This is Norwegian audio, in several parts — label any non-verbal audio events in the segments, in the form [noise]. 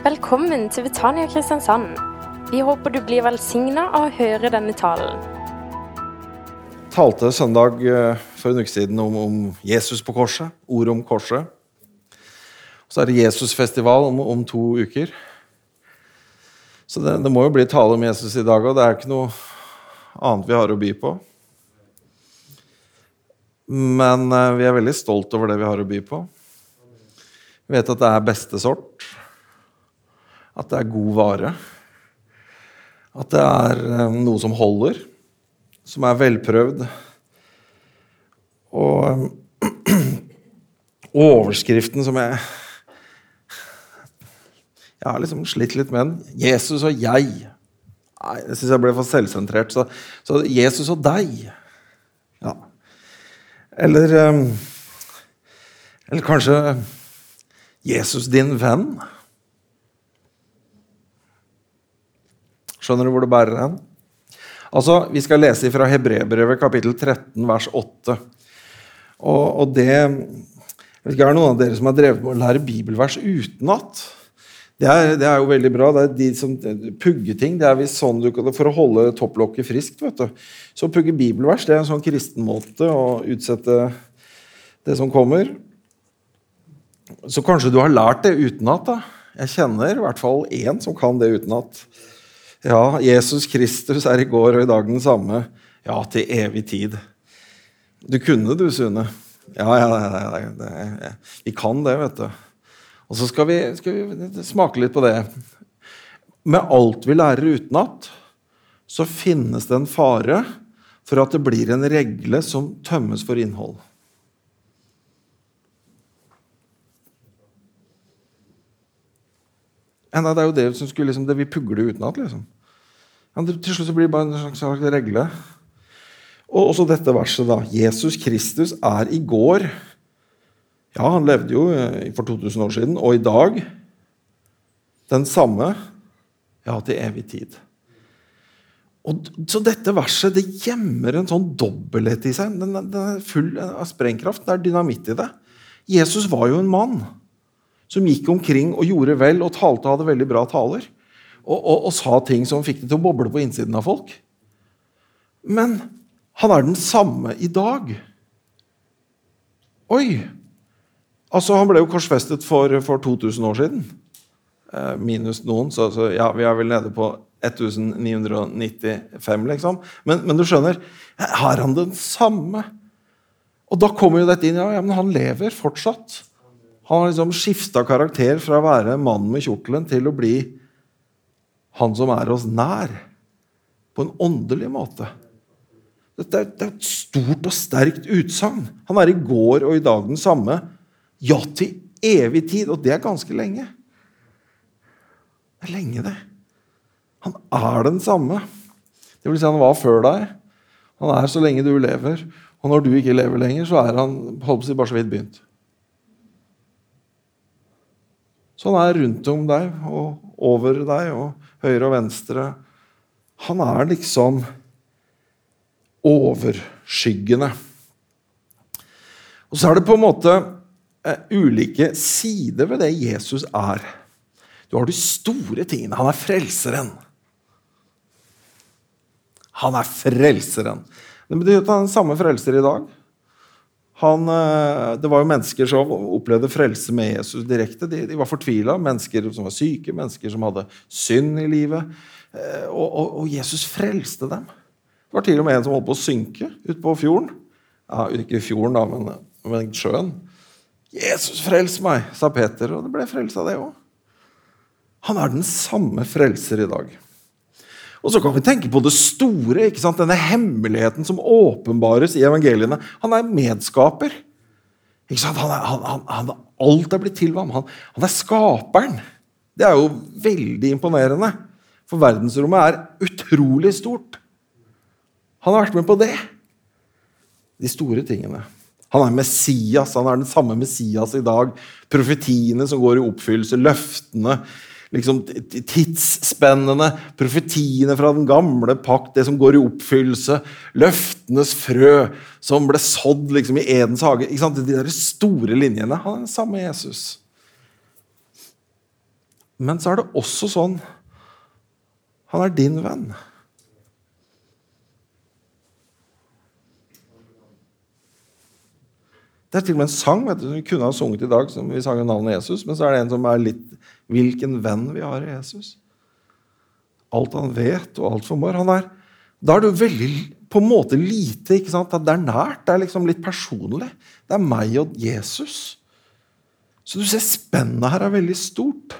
Velkommen til Betania Kristiansand. Vi håper du blir velsigna av å høre denne talen. talte søndag eh, for en uke siden om, om Jesus på korset. Ord om korset. Så er det Jesusfestival om, om to uker. Så det, det må jo bli tale om Jesus i dag, og det er ikke noe annet vi har å by på. Men eh, vi er veldig stolt over det vi har å by på. Vi vet at det er beste sort. At det er god vare. At det er eh, noe som holder. Som er velprøvd. Og [clears throat] overskriften som jeg Jeg har liksom slitt litt med den. Jesus og jeg. Nei, Jeg syns jeg ble for selvsentrert. Så, så Jesus og deg. Ja. Eller eh, Eller kanskje Jesus din venn? Skjønner du hvor det bærer hen? Altså, Vi skal lese fra Hebrebrevet kapittel 13 vers 8. Og, og det jeg vet ikke, Er det noen av dere som har drevet med å lære bibelvers utenat? Det er, det er jo veldig bra. det er de som pugger ting. det er visst sånn du kan, for å holde topplokket friskt. vet du. Så å pugge bibelvers det er en sånn kristen måte å utsette det som kommer. Så kanskje du har lært det utenat. Jeg kjenner i hvert fall én som kan det utenat. Ja, Jesus Kristus er i går og i dag den samme. Ja, til evig tid. Du kunne du, Sune. Ja, ja, ja, ja, ja. Vi kan det, vet du. Og så skal vi, skal vi smake litt på det. Med alt vi lærer utenat, så finnes det en fare for at det blir en regle som tømmes for innhold. Nei, det er jo det som skulle liksom, det vi pugler utenat. Liksom. Ja, til slutt så blir det bare en slags, slags regle. Og også dette verset, da. Jesus Kristus er i går Ja, han levde jo eh, for 2000 år siden, og i dag den samme. Ja, til evig tid. Og, så dette verset det gjemmer en sånn dobbelthet i seg. Den, den er full av sprengkraft. Det er dynamitt i det. Jesus var jo en mann som gikk omkring og gjorde vel og talte og hadde veldig bra taler. Og, og, og, sa ting som fikk det til å boble på innsiden av folk. Men han er den samme i dag. Oi! Altså, Han ble jo korsfestet for, for 2000 år siden. Eh, minus noen, så, så, ja, vi er vel nede på 1995, liksom. Men, men du skjønner, er han den samme? Og da kommer jo dette inn. Ja, ja men han lever fortsatt. Han har liksom skifta karakter fra å være mannen med kjortelen til å bli han som er oss nær, på en åndelig måte. Dette er, det er et stort og sterkt utsagn. Han er i går og i dag den samme. Ja, til evig tid. Og det er ganske lenge. Det er lenge, det. Han er den samme. Det vil si, han var før deg. Han er så lenge du lever. Og når du ikke lever lenger, så er han holdt på å si, bare så vidt begynt. Så han er rundt om deg og over deg og høyre og venstre. Han er liksom overskyggende. Og så er det på en måte eh, ulike sider ved det Jesus er. Du har de store tingene. Han er frelseren. Han er frelseren. Det betyr at han er den samme frelser i dag. Han, det var jo mennesker som opplevde frelse med Jesus direkte. De, de var fortvila. Mennesker som var syke, mennesker som hadde synd i livet. Og, og, og, Jesus frelste dem. Det var til og med en som holdt på å synke utpå fjorden. Ja, Ikke fjorden, da, men, men sjøen. 'Jesus, frels meg', sa Peter, og det ble frelst av det òg. Han er den samme frelser i dag. Og så kan vi tenke på det store, ikke sant? denne hemmeligheten som åpenbares i evangeliene. Han er medskaper. Ikke sant? Han er, han, han, alt er blitt til ham. Han, han er skaperen. Det er jo veldig imponerende. For verdensrommet er utrolig stort. Han har vært med på det. De store tingene. Han er Messias. Han er den samme Messias i dag. Profetiene som går i oppfyllelse, løftene liksom, tidsspennende, profetiene fra den gamle pakt, det som går i oppfyllelse, løftenes frø som ble sådd liksom, i Edens hage De der store linjene. Han er den samme Jesus. Men så er det også sånn Han er din venn. Det er til og med en sang vet du, som vi kunne ha sunget i dag, som vi sang navnet Jesus, men så er det en som er litt Hvilken venn vi har i Jesus. Alt han vet, og alt formår. Han er, da er jo veldig på en måte lite. ikke sant? Det er nært, det er liksom litt personlig. Det er meg og Jesus. Så du ser spennet her er veldig stort.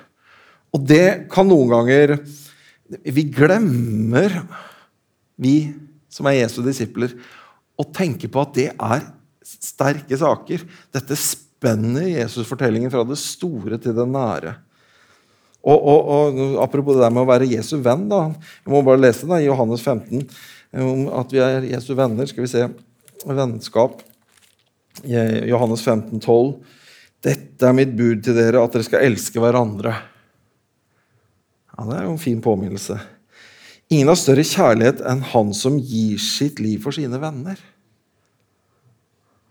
Og det kan noen ganger Vi glemmer, vi som er Jesu disipler, å tenke på at det er sterke saker. Dette spenner Jesus-fortellingen fra det store til det nære. Og, og, og, Apropos det der med å være Jesu venn. da, Jeg må bare lese i Johannes 15 om at vi er Jesu venner. Skal vi se Vennskap. Johannes 15, 12. Dette er mitt bud til dere, at dere skal elske hverandre. Ja, Det er jo en fin påminnelse. Ingen har større kjærlighet enn han som gir sitt liv for sine venner.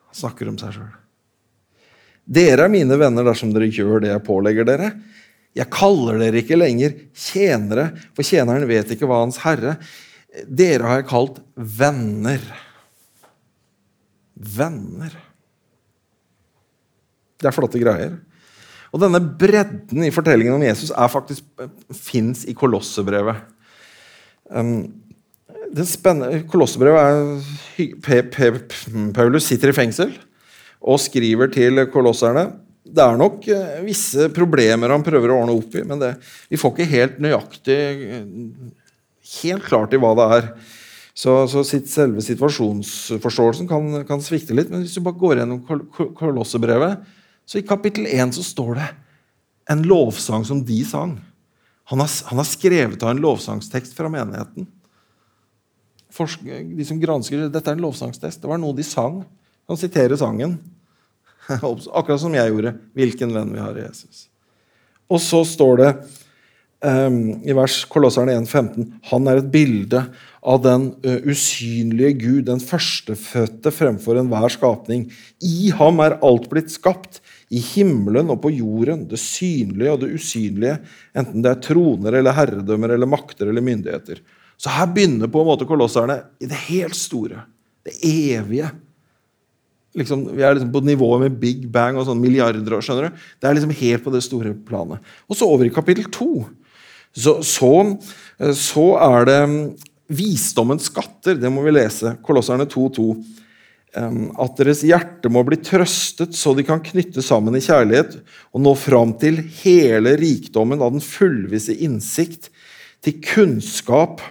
Han snakker om seg sjøl. Dere er mine venner dersom dere gjør det jeg pålegger dere. Jeg kaller dere ikke lenger tjenere, for tjeneren vet ikke hva hans herre Dere har jeg kalt venner. Venner. Det er flotte greier. Og denne bredden i fortellingen om Jesus er faktisk fins i Kolossebrevet. Um, Kolossebrevet er Paulus sitter i fengsel og skriver til kolosserne det er nok eh, visse problemer han prøver å ordne opp i, men det, vi får ikke helt nøyaktig helt klart i hva det er. Så, så sitt, selve situasjonsforståelsen kan, kan, svikte litt. Men hvis du bare går gjennom kol Kolossebrevet, så i kapittel 1 så står det en lovsang som de sang. Han har, han har skrevet av en lovsangstekst fra menigheten. Forsk, de som gransker dette er en lovsangstekst. Det var noe de sang. Han siterer sangen. [laughs] Akkurat som jeg gjorde. Hvilken venn vi har i Jesus. Og så står det um, i vers Kolosserne 1,15 Han er et bilde av den uh, usynlige Gud, den førstefødte fremfor enhver skapning. I ham er alt blitt skapt, i himmelen og på jorden, det synlige og det usynlige, enten det er troner eller herredømmer eller makter eller myndigheter. Så her begynner på en måte kolosserne i det helt store, det evige liksom, Vi er liksom på nivået med Big Bang og sånn milliarder år. skjønner du? Det er liksom helt på det store planet. Og så over i kapittel to. Så, så, så er det mm, visdommens skatter. Det må vi lese. Kolosserne 2.2. At deres hjerte må bli trøstet, så de kan knytte sammen i kjærlighet og nå fram til hele rikdommen av den fullvisse innsikt, til kunnskap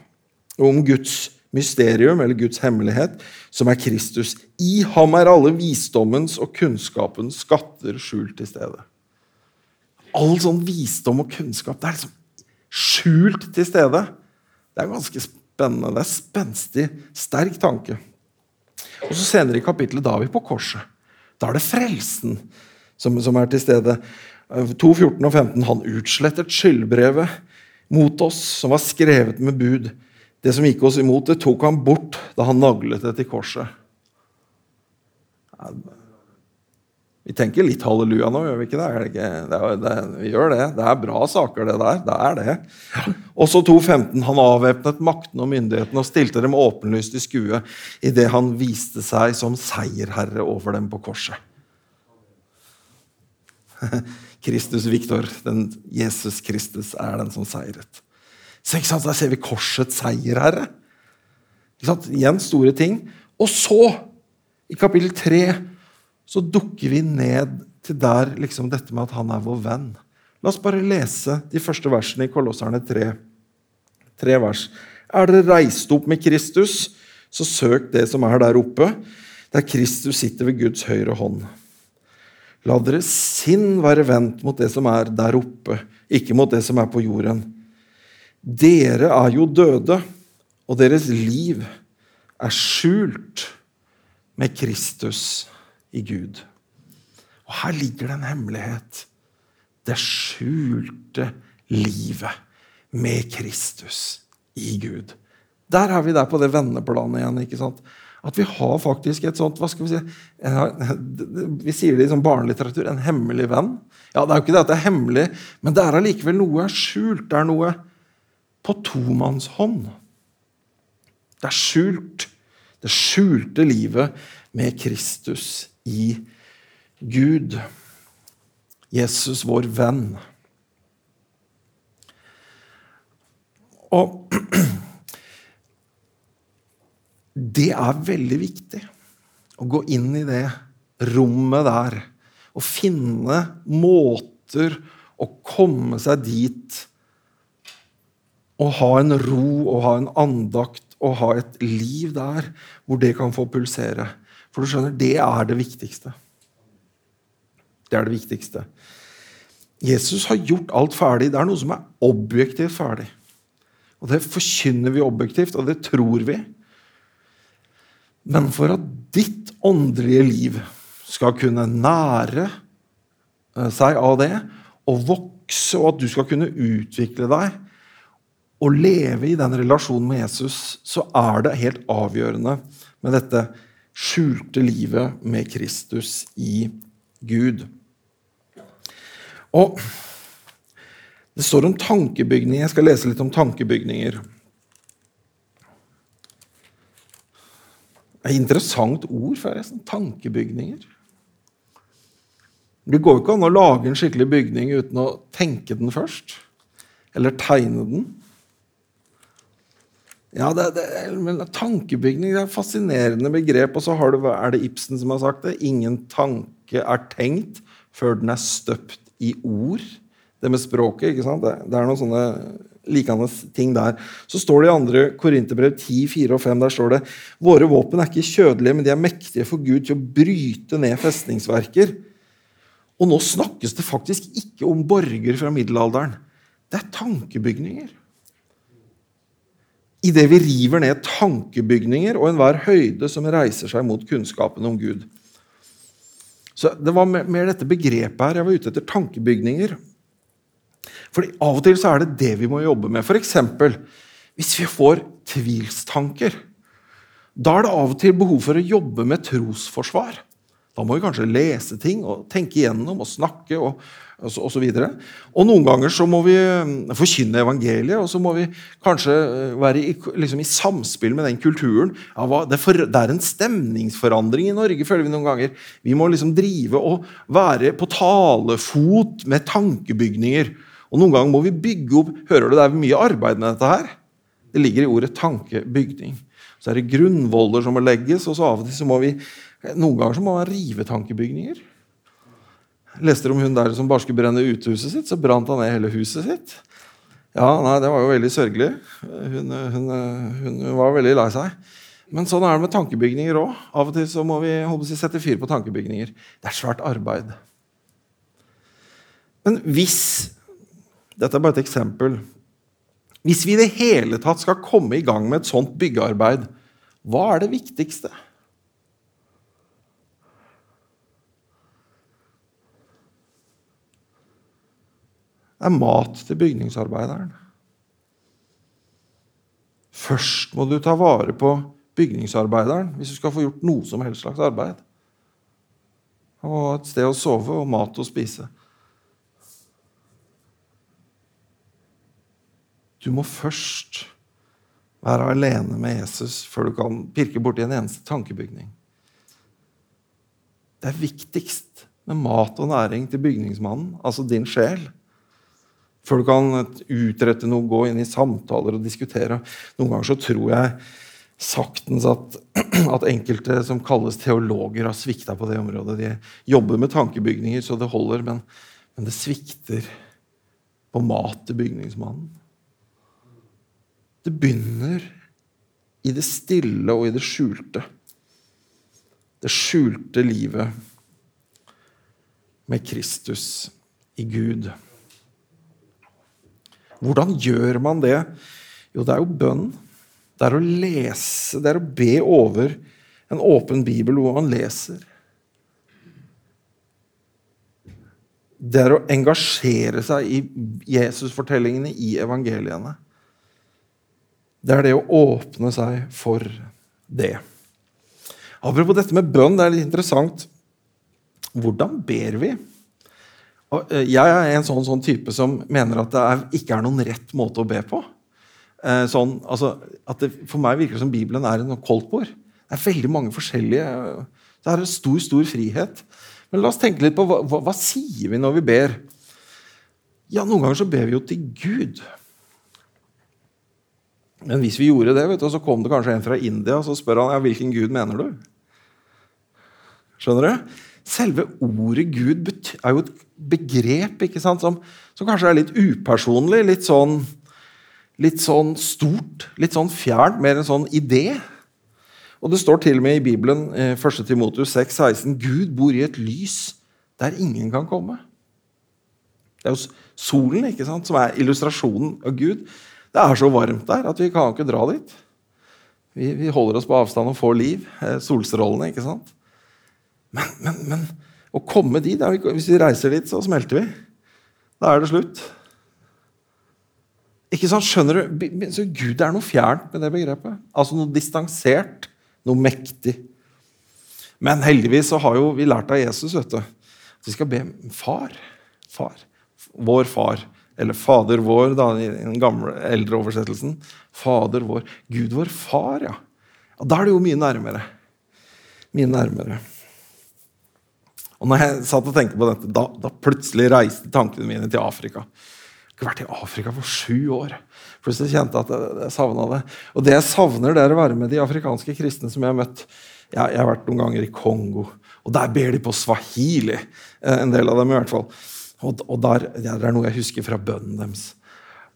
om Guds mysterium, eller Guds hemmelighet, som er Kristus. I ham er alle visdommens og kunnskapens skatter skjult til stede. All sånn visdom og kunnskap det er liksom skjult til stede. Det er ganske spennende. Det er spenstig, sterk tanke. Og så Senere i kapittelet da er vi på korset. Da er det frelsen som, som er til stede. 2, 14 og 15. Han utslettet skyldbrevet mot oss, som var skrevet med bud det som gikk oss imot, det tok han bort da han naglet det til korset. Vi tenker litt halleluja nå, gjør vi ikke det? det, det, det vi gjør det. Det er bra saker, det der. Det er det. Og så 2.15. Han avvæpnet makten og myndighetene og stilte dem åpenlyst i skue idet han viste seg som seierherre over dem på korset. [laughs] Kristus Viktor, Jesus Kristus, er den som seiret. Så ikke sant, Der ser vi korsets seierherre. Ikke sant? Igjen store ting. Og så, i kapittel 3, så dukker vi ned til der liksom dette med at han er vår venn. La oss bare lese de første versene i Kolosserne 3. Tre vers. Er dere reist opp med Kristus, så søk det som er der oppe, der Kristus sitter ved Guds høyre hånd. La deres sinn være vendt mot det som er der oppe, ikke mot det som er på jorden. Dere er jo døde, og deres liv er skjult med Kristus i Gud. Og her ligger det en hemmelighet. Det skjulte livet med Kristus i Gud. Der er vi der på det venneplanet igjen. ikke sant? At vi har faktisk et sånt hva skal Vi si, vi sier det i sånn barnelitteratur en hemmelig venn. Ja, Det er jo ikke det at det er hemmelig, men det er allikevel noe skjult. Det er noe på tomannshånd. Det er skjult. Det skjulte livet med Kristus i Gud. Jesus, vår venn. Og [clears throat] det er veldig viktig å gå inn i det rommet der og finne måter å komme seg dit og ha en ro og ha en andakt og ha et liv der hvor det kan få pulsere. For du skjønner, det er det viktigste. Det er det viktigste. Jesus har gjort alt ferdig. Det er noe som er objektivt ferdig. Og det forkynner vi objektivt, og det tror vi. Men for at ditt åndelige liv skal kunne nære eh, seg av det og vokse, og at du skal kunne utvikle deg og leve i den relasjonen med Jesus, så er det helt avgjørende med dette skjulte livet med Kristus i Gud. Og det står om tankebygninger. Jeg skal lese litt om tankebygninger. Det er et interessant ord, forresten. Tankebygninger. Det går jo ikke an å lage en skikkelig bygning uten å tenke den først. Eller tegne den. Ja, det, det, men Tankebygning det er et fascinerende begrep. Og så du, er det Ibsen som har sagt det. Ingen tanke er tenkt før den er støpt i ord. Det med språket. ikke sant? Det, det er noen sånne likende ting der. Så står det i andre Korinterbrev 10, 4 og 5 der står det våre våpen er ikke kjødelige, men de er mektige for Gud til å bryte ned festningsverker. Og nå snakkes det faktisk ikke om borger fra middelalderen. Det er tankebygninger. Idet vi river ned tankebygninger og enhver høyde som reiser seg mot kunnskapen om Gud. Så Det var mer dette begrepet her. Jeg var ute etter tankebygninger. Fordi Av og til så er det det vi må jobbe med. F.eks. hvis vi får tvilstanker. Da er det av og til behov for å jobbe med trosforsvar. Da må vi kanskje lese ting og tenke igjennom og snakke. og og så, og, og noen ganger så må vi mm, forkynne evangeliet, og så må vi kanskje eh, være i, liksom i samspill med den kulturen. Ja, hva, det, for, det, er en stemningsforandring i Norge, føler vi noen ganger. Vi må liksom drive og være på talefot med tankebygninger. Og noen ganger må vi bygge opp Hører du det er mye arbeid med dette her? Det ligger i ordet tankebygning. Så er det grunnvoller som må legges, og så av og til så må vi noen ganger så må man rive tankebygninger. Leste om hun der som bare skulle brenne utehuset sitt, så brant han ned hele huset sitt. Ja, nei, Det var jo veldig sørgelig. Hun, hun, hun, var veldig lei seg. Men sånn er det med tankebygninger òg. Av og til så må vi si, sette fyr på tankebygninger. Det er svært arbeid. Men hvis dette er bare et eksempel. Hvis vi i det hele tatt skal komme i gang med et sånt byggearbeid, hva er det viktigste? Er mat til bygningsarbeideren. Først må du ta vare på bygningsarbeideren hvis du skal få gjort noe som helst slags arbeid. Og et sted å sove og mat å spise. Du må først være alene med Jesus før du kan pirke borti en eneste tankebygning. Det er viktigst med mat og næring til bygningsmannen, altså din sjel. Før du kan utrette noe, gå inn i samtaler og diskutere. Noen ganger så tror jeg saktens at, [clears throat] at enkelte som kalles teologer, har svikta på det området. De jobber med tankebygninger så det holder, men, men det svikter på mat til bygningsmannen. Det begynner i det stille og i det skjulte. Det skjulte livet med Kristus i Gud. Hvordan gjør man det? Jo, det er jo bønn. Det er å lese, det er å be over en åpen bibel hvor man leser. Det er å engasjere seg i Jesus-fortellingene i evangeliene. Det er det å åpne seg for det. Apropos dette med bønn, det er litt interessant. Hvordan ber vi? Og eh, jeg er en sånn, sånn, type som mener at det er, ikke er noen rett måte å be på. Eh, sånn, altså, at det, for meg virker det som Bibelen er en koldtbord. Det er veldig mange forskjellige Det er en stor, stor frihet. Men la oss tenke litt på hva, hva, hva sier vi når vi ber. Ja, Noen ganger så ber vi jo til Gud. Men hvis vi gjorde det, vet du, så kom det kanskje en fra India og så spør han, ja, hvilken gud mener du. Skjønner du? Selve ordet Gud er jo et begrep ikke sant, som, som kanskje er litt upersonlig, litt sånn, litt sånn stort, litt sånn fjernt, mer en sånn idé. Og Det står til og med i Bibelen 1. Timotus 6, 16, Gud bor i et lys der ingen kan komme. Det er jo solen ikke sant, som er illustrasjonen av Gud. Det er så varmt der at vi kan ikke dra dit. Vi, vi holder oss på avstand og får liv. Eh, solstrålene, ikke sant? Men, men, men å komme dit Hvis vi reiser dit, så smelter vi. Da er det slutt. Ikke sant, skjønner du? Så Gud er noe fjernt med det begrepet. Altså noe distansert, noe mektig. Men heldigvis så har jo vi lært av Jesus vet du, at vi skal be far. Far. Vår far. Eller Fader vår, da, i den gamle, eldre oversettelsen. Fader vår. Gud vår far, ja. Og Da er det jo mye nærmere. Mye nærmere. Og når jeg satt og tenkte på dette, da, da plutselig reiste tankene mine til Afrika. Jeg har vært i Afrika for sju år. Plutselig kjente jeg at jeg, jeg savna det. Og det jeg savner, det er å være med de afrikanske kristne som jeg har møtt. Jeg, jeg har vært noen ganger i Kongo, og der ber de på swahili. Eh, en del av dem i hvert fall. Og, og der, ja, det er noe jeg husker fra bønnen deres.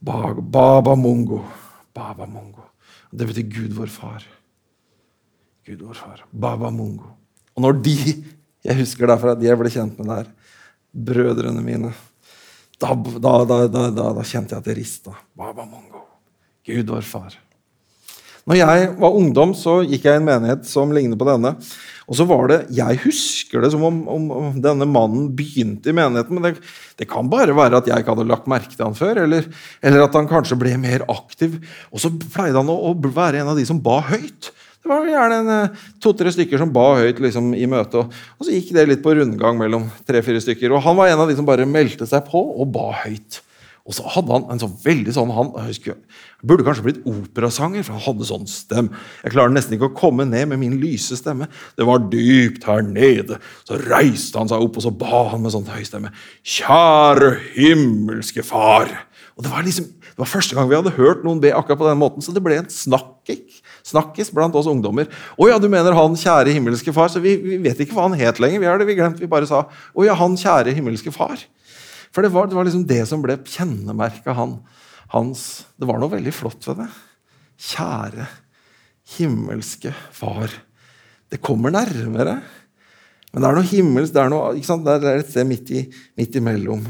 Baba Mungo. Baba Mungo. Det betyr Gud vår far. Gud vår far. Baba Mungo. Og når de Jeg husker derfor at jeg ble kjent med det her. Brødrene mine. Da, da, da, da kjente jeg at det rista. Baba Mungo. Gud vår far. Når jeg var ungdom, så gikk jeg i en menighet som ligner på denne. Og så var det, Jeg husker det som om, om, om denne mannen begynte i menigheten. Men det, det, kan bare være at jeg ikke hadde lagt merke til han før. Eller, eller at han kanskje ble mer aktiv. Og så pleide han å, å, være en av de som ba høyt. Det var gjerne eh, to-tre stykker som ba høyt liksom, i møtet. Og, og, så gikk det litt på rundgang mellom tre-fire stykker. Og han var en av de som bare meldte seg på og ba høyt. Og så hadde han en sånn veldig sånn han, husker, Burde kanskje blitt operasanger, for han hadde sånn stem. Jeg klarer nesten ikke å komme ned med min lyse stemme. Det var dypt her nede. Så reiste han seg opp, og så ba han med sånn høy stemme. Kjære himmelske Far. Og Det var liksom, det var første gang vi hadde hørt noen be akkurat på den måten, så det ble en snakkis, snakkis blant oss ungdommer. Å ja, du mener han kjære himmelske Far? Så vi, vi vet ikke hva han het lenger. Vi har det vi glemt. Vi bare sa å ja, han kjære himmelske Far. For det var, det var liksom det som ble kjennemerket han, hans. Det var noe veldig flott ved det. Kjære himmelske Far. Det kommer nærmere. Men det er noe himmelsk, det er, noe, det er et sted midt, i, midt imellom.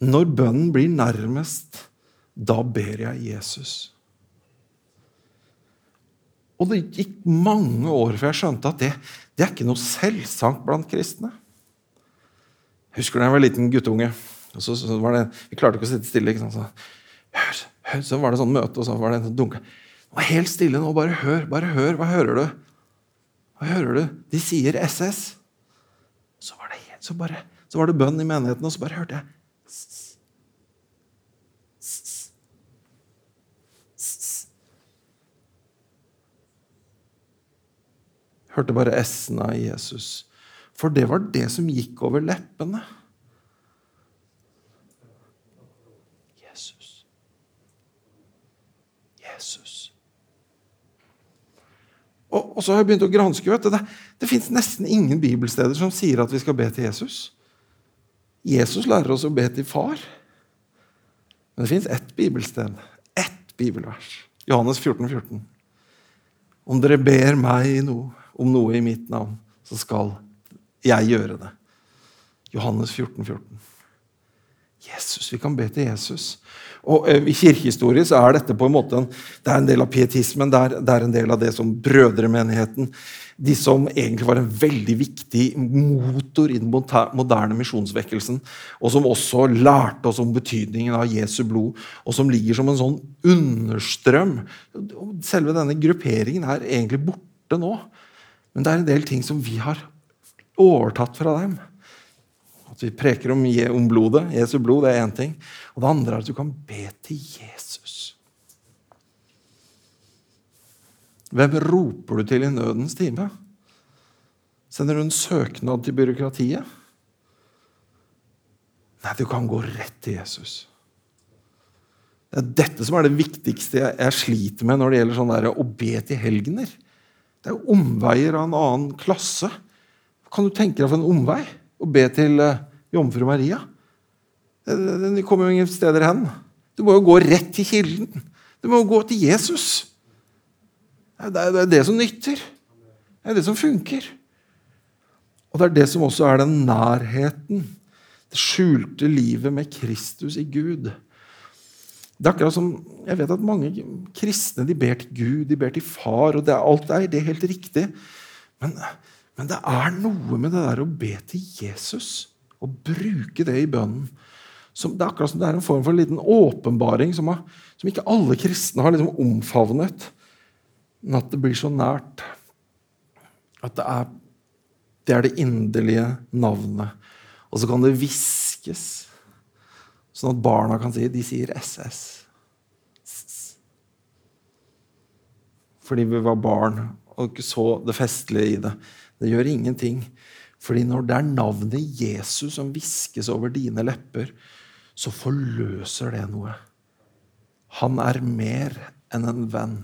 Når bønnen blir nærmest, da ber jeg Jesus. Og det gikk mange år før jeg skjønte at det, det er ikke noe selvsagt blant kristne. Jeg husker da jeg var liten guttunge. og så, så det, Vi klarte ikke å sitte stille. Så, hør, hør, så var det sånn møte, og så var det en dunke. Det var helt stille nå. Bare hør. bare hør, Hva hører du? Hva hører du? De sier SS. Så var det, så bare, så var det bønn i menigheten, og så bare hørte jeg Hørte bare s-en av Jesus. For det var det som gikk over leppene. Jesus. Jesus. Og, og så har jeg begynt å granske. vet du, Det, det fins nesten ingen bibelsteder som sier at vi skal be til Jesus. Jesus lærer oss å be til far. Men det fins ett bibelsted, ett bibelvers. Johannes 14, 14. Om dere ber meg i noe, om noe i mitt navn, så skal jeg gjøre det. Johannes 14, 14. Jesus. Vi kan be til Jesus. Og eh, I kirkehistorie så er dette på en måte en, det er en del av pietismen, det er, det er en del av det som brødremenigheten De som egentlig var en veldig viktig motor i den moderne misjonsvekkelsen, og som også lærte oss om betydningen av Jesu blod, og som ligger som en sånn understrøm. Selve denne grupperingen er egentlig borte nå. Men det er en del ting som vi har overtatt fra dem. At vi preker om, om blodet, Jesu blod, det er én ting. Og det andre er at du kan be til Jesus. Hvem roper du til i nødens time? Sender du en søknad til byråkratiet? Nei, du kan gå rett til Jesus. Det er dette som er det viktigste jeg, sliter med når det gjelder sånn der, å be til helgener. Det er jo omveier av en annen klasse. Kan du tenke deg for en omvei å be til uh, jomfru Maria? Den kommer jo ingen steder hen. Du må jo gå rett til kilden. Du må jo gå til Jesus. Det er det som nytter. Det er det som funker. Og det er det som også er den nærheten. Det skjulte livet med Kristus i Gud. Det er akkurat som, Jeg vet at mange kristne de ber til Gud, de ber til Far, og det er alt der, det er helt riktig. Men, men det er noe med det der å be til Jesus og bruke det i bønnen. Som, det er akkurat som det er en form for en liten åpenbaring som, har, som ikke alle kristne har liksom omfavnet. Men at det blir så nært. At det er det, er det inderlige navnet. Og så kan det hviskes, sånn at barna kan si De sier SS. Fordi vi var barn og ikke så det festlige i det. Det gjør ingenting. Fordi når det er navnet Jesus som hviskes over dine lepper, så forløser det noe. Han er mer enn en venn.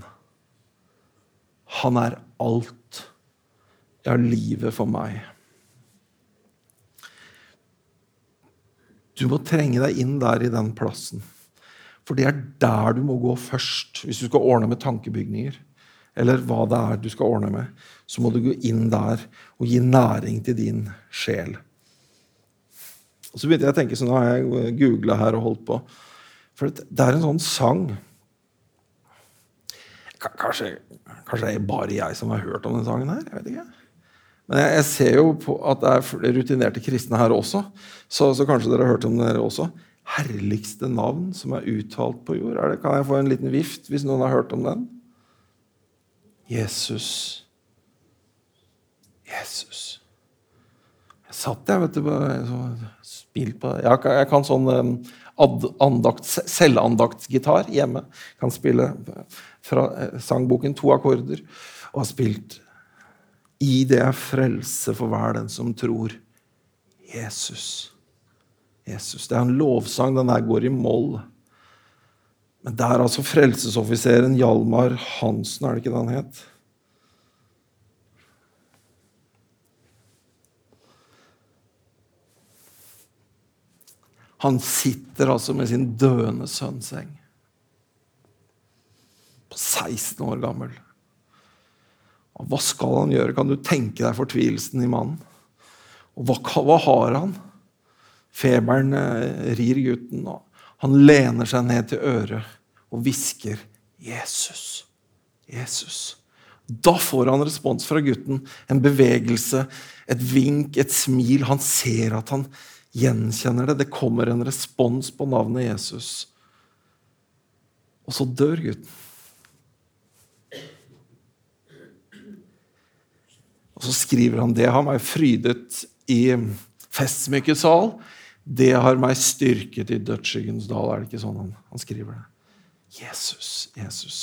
Han er alt. Ja, livet for meg. Du må trenge deg inn der i den plassen. For det er der du må gå først hvis du skal ordne med tankebygninger eller hva det er du skal ordne med, så må du gå inn der og gi næring til din sjel. Og Så begynte jeg å tenke, sånn, nå har jeg googla her og holdt på. For det er en sånn sang Kanskje, kanskje det er bare jeg som har hørt om den sangen her? jeg vet ikke. Men jeg, jeg ser jo på at det er rutinerte kristne her også, så, så kanskje dere har hørt om det også. Herligste navn som er uttalt på jord. Det, kan jeg få en liten vift hvis noen har hørt om den? Jesus. Jesus. Jeg satt jeg, vet du, spilt på Jeg, jeg kan sånn ad, andakt, selvandaktsgitar hjemme. Kan spille fra eh, sangboken to akkorder. Og har spilt I det er frelse for hver den som tror. Jesus. Jesus. Det er en lovsang. Den der går i moll. Men det er altså frelsesoffiseren Hjalmar Hansen, er det ikke det han het? Han sitter altså med sin døende sønnseng. På 16 år gammel. Hva skal han gjøre? Kan du tenke deg fortvilelsen i mannen? Og hva, hva har han? Feberen eh, rir gutten. og Han lener seg ned til øret og hvisker 'Jesus'. Jesus. Da får han respons fra gutten. En bevegelse, et vink, et smil. Han ser at han gjenkjenner det. Det kommer en respons på navnet Jesus. Og så dør gutten. Og så skriver han det har meg frydet i festsmykkesal. Det har meg styrket i dødsskyggens dal. Er det ikke sånn han, han skriver det? Jesus, Jesus.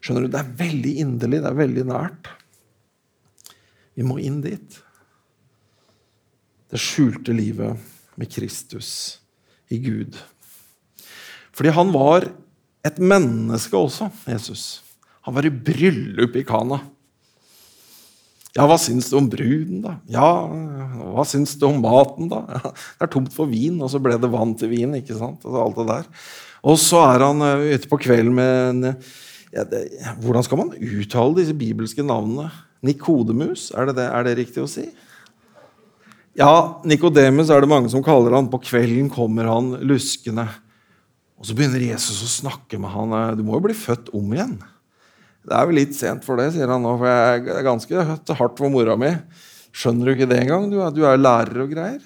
Skjønner du, Det er veldig inderlig, det er veldig nært. Vi må inn dit. Det skjulte livet med Kristus i Gud. Fordi han var et menneske også, Jesus. Han var i bryllup i Kana. Ja, hva syns du om bruden, da? Ja, hva syns du om maten, da? Ja, det er tomt for vin, og så ble det vann til vin. ikke sant? Altså, alt det der. Og så er han uh, ute på kvelden med en ja, det, Hvordan skal man uttale disse bibelske navnene? Nikodemus, er det, det, er det riktig å si? Ja, Nikodemus er det mange som kaller han. På kvelden kommer han luskende. Og så begynner Jesus å snakke med han. Du må jo bli født om igjen. Det er jo litt sent for det, sier han nå, for jeg er ganske hardt for mora mi. Skjønner du ikke det engang? Du du er lærer og greier.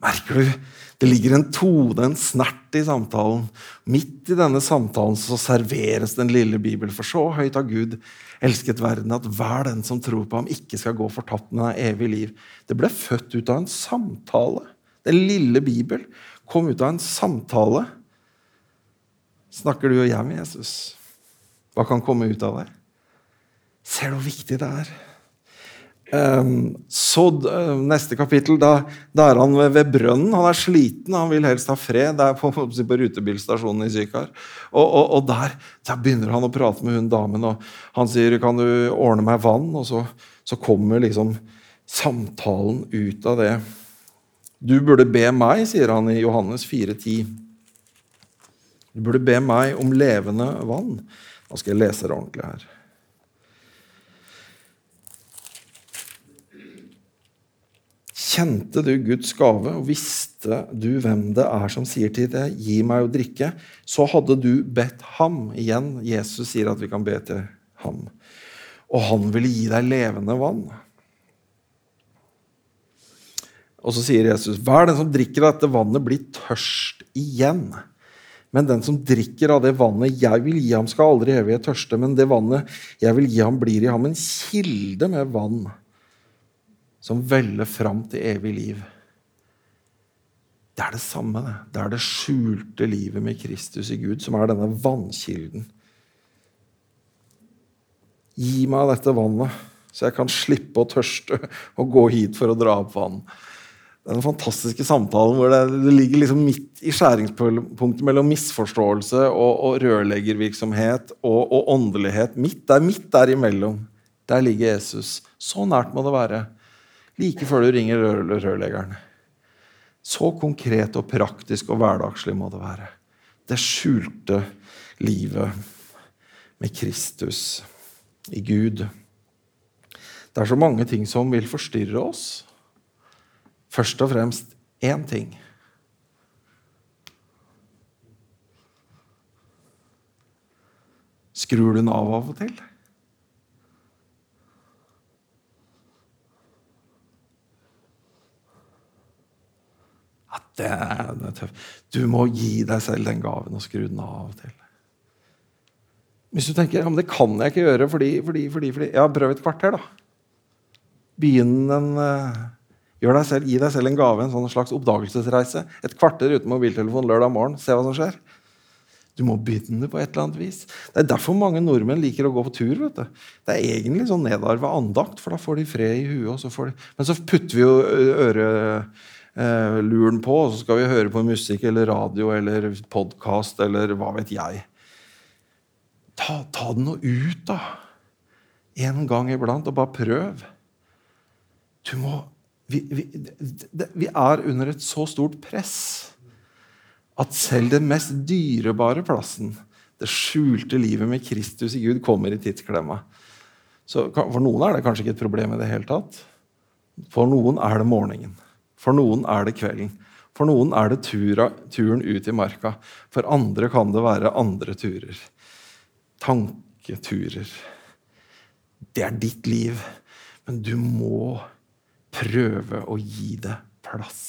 Merker du? Det ligger en tone, en snert i samtalen. Midt i denne samtalen så serveres den lille Bibel. For så høyt har Gud elsket verden at hver den som tror på ham, ikke skal gå fortapt, men har evig liv. Det ble født ut av en samtale. Den lille Bibel kom ut av en samtale. Snakker du og jeg med Jesus? Hva kan komme ut av det? Ser du hvor viktig det er? Um, så uh, Neste kapittel, da, da, er han ved, ved, brønnen. Han er sliten, han vil helst ha fred. Det er på, på rutebilstasjonen i Sykar. Og, og, og der, der, begynner han å prate med hun damen, og han sier 'Kan du ordne meg vann?' Og så, så kommer liksom samtalen ut av det. 'Du burde be meg', sier han i Johannes 4,10. Du burde be meg om levende vann. Nå skal jeg lese det ordentlig her. Kjente du Guds gave og visste du hvem det er som sier til deg 'gi meg å drikke', så hadde du bedt ham. Igjen, Jesus sier at vi kan be til ham. Og han ville gi deg levende vann. Og så sier Jesus, 'Hver den som drikker dette vannet, blir tørst igjen'. Men den som drikker av det vannet jeg vil gi ham, skal aldri evig tørste. Men det vannet jeg vil gi ham, blir i ham en kilde med vann som veller fram til evig liv. Det er det samme. Det Det er det skjulte livet med Kristus i Gud som er denne vannkilden. Gi meg dette vannet, så jeg kan slippe å tørste og gå hit for å dra opp vann. Den fantastiske samtalen hvor det, det ligger liksom midt i skjæringspunktet mellom misforståelse og, og rørleggervirksomhet og, og, åndelighet. Midt der, midt der imellom. Der ligger Jesus. Så nært må det være like før du ringer rørleggeren. Så konkret og praktisk og hverdagslig må det være. Det skjulte livet med Kristus i Gud. Det er så mange ting som vil forstyrre oss. Først og fremst én ting. Skrur du den av av og til? det er, er tøft. Du må gi deg selv den gaven og skru den av og til. Hvis du tenker ja, men det kan jeg ikke gjøre fordi, fordi, fordi, fordi Ja, prøv et kvarter, da. Begynn en Gjør deg selv, Gi deg selv en gave, en sånn slags oppdagelsesreise. Et kvarter uten mobiltelefon lørdag morgen. Se hva som skjer. Du må begynne på et eller annet vis. Det er derfor mange nordmenn liker å gå på tur. vet du. Det er egentlig sånn nedarva andakt, for da får de fred i huet. De... Men så putter vi jo øret eh, på, og så skal vi høre på musikk eller radio eller podkast eller hva vet jeg. Ta, ta det nå ut, da. En gang iblant, og bare prøv. Du må vi, vi, det, vi er under et så stort press at selv den mest dyrebare plassen, det skjulte livet med Kristus i Gud, kommer i tidsklemma. Så For noen er det kanskje ikke et problem i det hele tatt. For noen er det morgenen. For noen er det kvelden. For noen er det tura, turen ut i marka. For andre kan det være andre turer. Tanketurer. Det er ditt liv. Men du må prøve å gi det plass.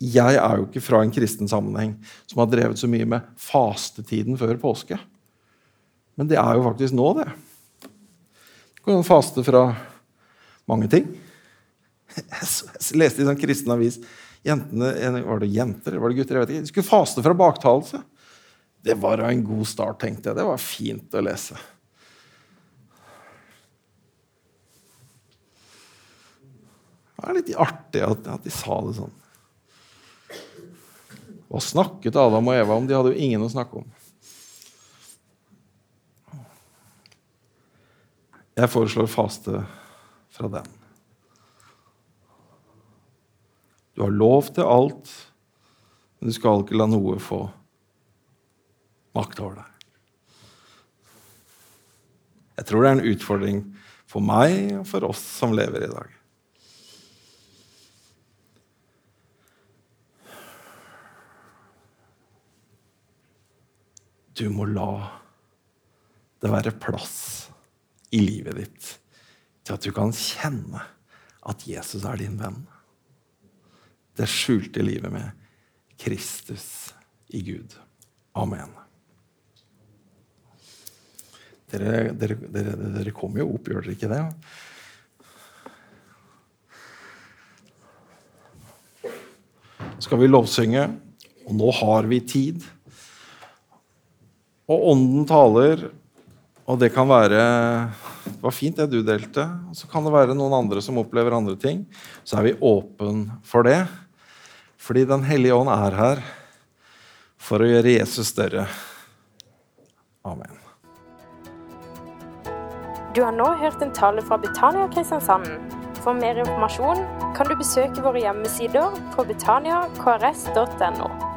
Jeg er jo ikke fra en kristen sammenheng som har drevet så mye med fastetiden før påske. Men det er jo faktisk nå, det. Du kan faste fra mange ting. Jeg leste i en sånn kristen avis jentene, Var det jenter eller var det gutter? jeg vet ikke, De skulle faste fra baktalelse. Det var en god start, tenkte jeg. Det var fint å lese. Det er litt artig at, at de sa det sånn. Hva snakket Adam og Eva om? De hadde jo ingen å snakke om. Jeg foreslår faste fra den. Du har lov til alt, men du skal ikke la noe få makt over deg. Jeg tror det er en utfordring for meg og for oss som lever i dag. Du må la det være plass i livet ditt til at du kan kjenne at Jesus er din venn. Det skjulte livet med Kristus i Gud. Amen. Dere, dere, dere, dere kommer jo opp, gjør dere ikke det? skal vi lovsynge, og nå har vi tid. Og Ånden taler, og det kan være Det var fint det du delte. Og så kan det være noen andre som opplever andre ting. Så er vi åpen for det. Fordi Den hellige ånd er her for å gjøre Jesus større. Amen. Du har nå hørt en tale fra Betania Kristiansand. For mer informasjon kan du besøke våre hjemmesider på betaniakrs.no.